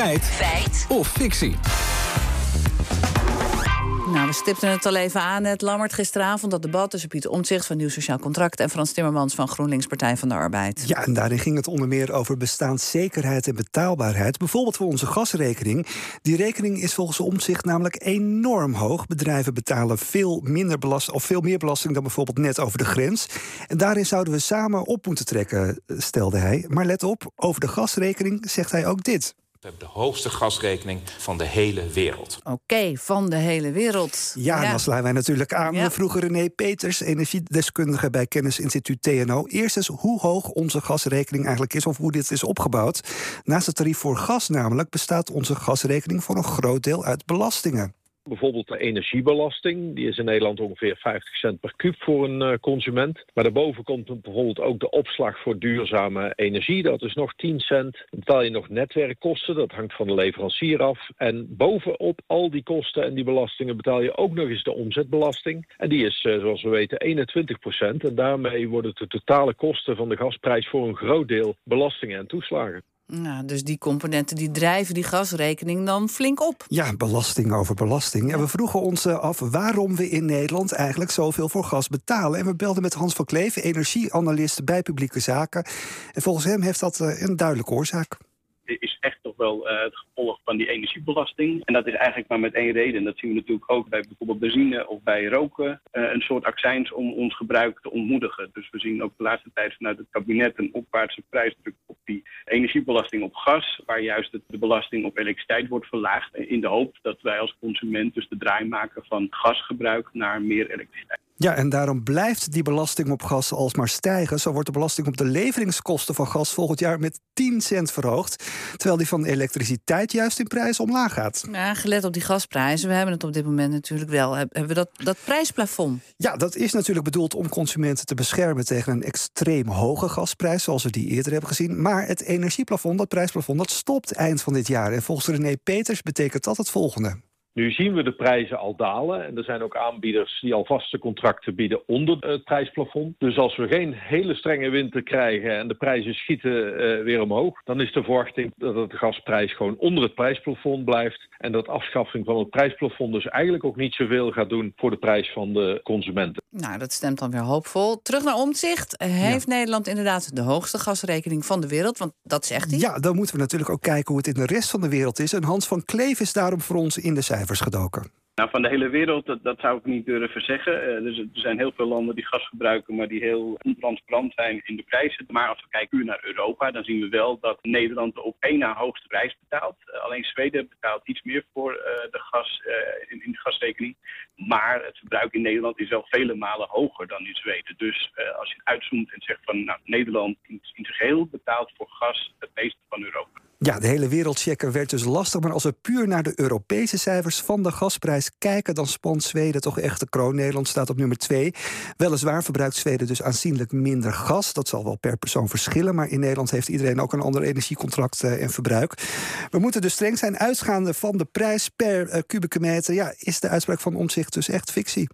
Feit. Feit. Of fictie. Nou, we stipten het al even aan. Het Lammert gisteravond dat debat tussen Pieter Omtzigt van Nieuw Sociaal Contract en Frans Timmermans van GroenLinks Partij van de Arbeid. Ja, en daarin ging het onder meer over bestaanszekerheid en betaalbaarheid. Bijvoorbeeld voor onze gasrekening. Die rekening is volgens Omtzigt namelijk enorm hoog. Bedrijven betalen veel, minder belast, of veel meer belasting dan bijvoorbeeld net over de grens. En daarin zouden we samen op moeten trekken, stelde hij. Maar let op, over de gasrekening zegt hij ook dit. We hebben de hoogste gasrekening van de hele wereld. Oké, van de hele wereld. Ja, en dan slaan wij natuurlijk aan. Ja. Vroeger René Peters, energiedeskundige bij Kennisinstituut TNO. Eerst eens hoe hoog onze gasrekening eigenlijk is of hoe dit is opgebouwd. Naast het tarief voor gas namelijk bestaat onze gasrekening voor een groot deel uit belastingen. Bijvoorbeeld de energiebelasting. Die is in Nederland ongeveer 50 cent per kuub voor een uh, consument. Maar daarboven komt bijvoorbeeld ook de opslag voor duurzame energie. Dat is nog 10 cent. Dan betaal je nog netwerkkosten. Dat hangt van de leverancier af. En bovenop al die kosten en die belastingen betaal je ook nog eens de omzetbelasting. En die is, uh, zoals we weten, 21 procent. En daarmee worden de totale kosten van de gasprijs voor een groot deel belastingen en toeslagen. Nou, dus die componenten die drijven die gasrekening dan flink op. Ja, belasting over belasting. En we vroegen ons eh, af waarom we in Nederland eigenlijk zoveel voor gas betalen. En we belden met Hans van Kleef, energieanalist bij Publieke Zaken. En volgens hem heeft dat eh, een duidelijke oorzaak wel uh, het gevolg van die energiebelasting. En dat is eigenlijk maar met één reden. Dat zien we natuurlijk ook bij bijvoorbeeld benzine of bij roken. Uh, een soort accijns om ons gebruik te ontmoedigen. Dus we zien ook de laatste tijd vanuit het kabinet een opwaartse prijsdruk op die energiebelasting op gas. Waar juist de belasting op elektriciteit wordt verlaagd. In de hoop dat wij als consument dus de draai maken van gasgebruik naar meer elektriciteit. Ja, en daarom blijft die belasting op gas alsmaar stijgen. Zo wordt de belasting op de leveringskosten van gas volgend jaar met 10 cent verhoogd. Terwijl die van elektriciteit juist in prijs omlaag gaat. Ja, gelet op die gasprijzen. We hebben het op dit moment natuurlijk wel. Hebben we dat, dat prijsplafond? Ja, dat is natuurlijk bedoeld om consumenten te beschermen tegen een extreem hoge gasprijs, zoals we die eerder hebben gezien. Maar het energieplafond, dat prijsplafond, dat stopt eind van dit jaar. En volgens René Peters betekent dat het volgende. Nu zien we de prijzen al dalen. En er zijn ook aanbieders die al vaste contracten bieden onder het prijsplafond. Dus als we geen hele strenge winter krijgen en de prijzen schieten uh, weer omhoog, dan is de verwachting dat de gasprijs gewoon onder het prijsplafond blijft. En dat afschaffing van het prijsplafond dus eigenlijk ook niet zoveel gaat doen voor de prijs van de consumenten. Nou, dat stemt dan weer hoopvol. Terug naar omzicht. Heeft ja. Nederland inderdaad de hoogste gasrekening van de wereld? Want dat zegt hij. Ja, dan moeten we natuurlijk ook kijken hoe het in de rest van de wereld is. En Hans van Kleef is daarom voor ons in de cijfers gedoken. Nou, van de hele wereld, dat, zou ik niet durven zeggen. Uh, dus er zijn heel veel landen die gas gebruiken, maar die heel ontransparant zijn in de prijzen. Maar als we kijken nu naar Europa, dan zien we wel dat Nederland de op één na hoogste prijs betaalt. Uh, alleen Zweden betaalt iets meer voor uh, de gas in, in, de gasrekening. Maar het verbruik in Nederland is wel vele malen hoger dan in Zweden. Dus als je uitzoomt en zegt van nou, Nederland in, in zijn geheel betaalt voor gas het meeste van Europa. Ja, de hele wereldchecker werd dus lastig. Maar als we puur naar de Europese cijfers van de gasprijs kijken, dan spant Zweden toch echt de kroon. Nederland staat op nummer 2. Weliswaar verbruikt Zweden dus aanzienlijk minder gas. Dat zal wel per persoon verschillen. Maar in Nederland heeft iedereen ook een ander energiecontract uh, en verbruik. We moeten dus streng zijn uitgaande van de prijs per uh, kubieke meter. Ja, is de uitspraak van omzicht dus echt fictie?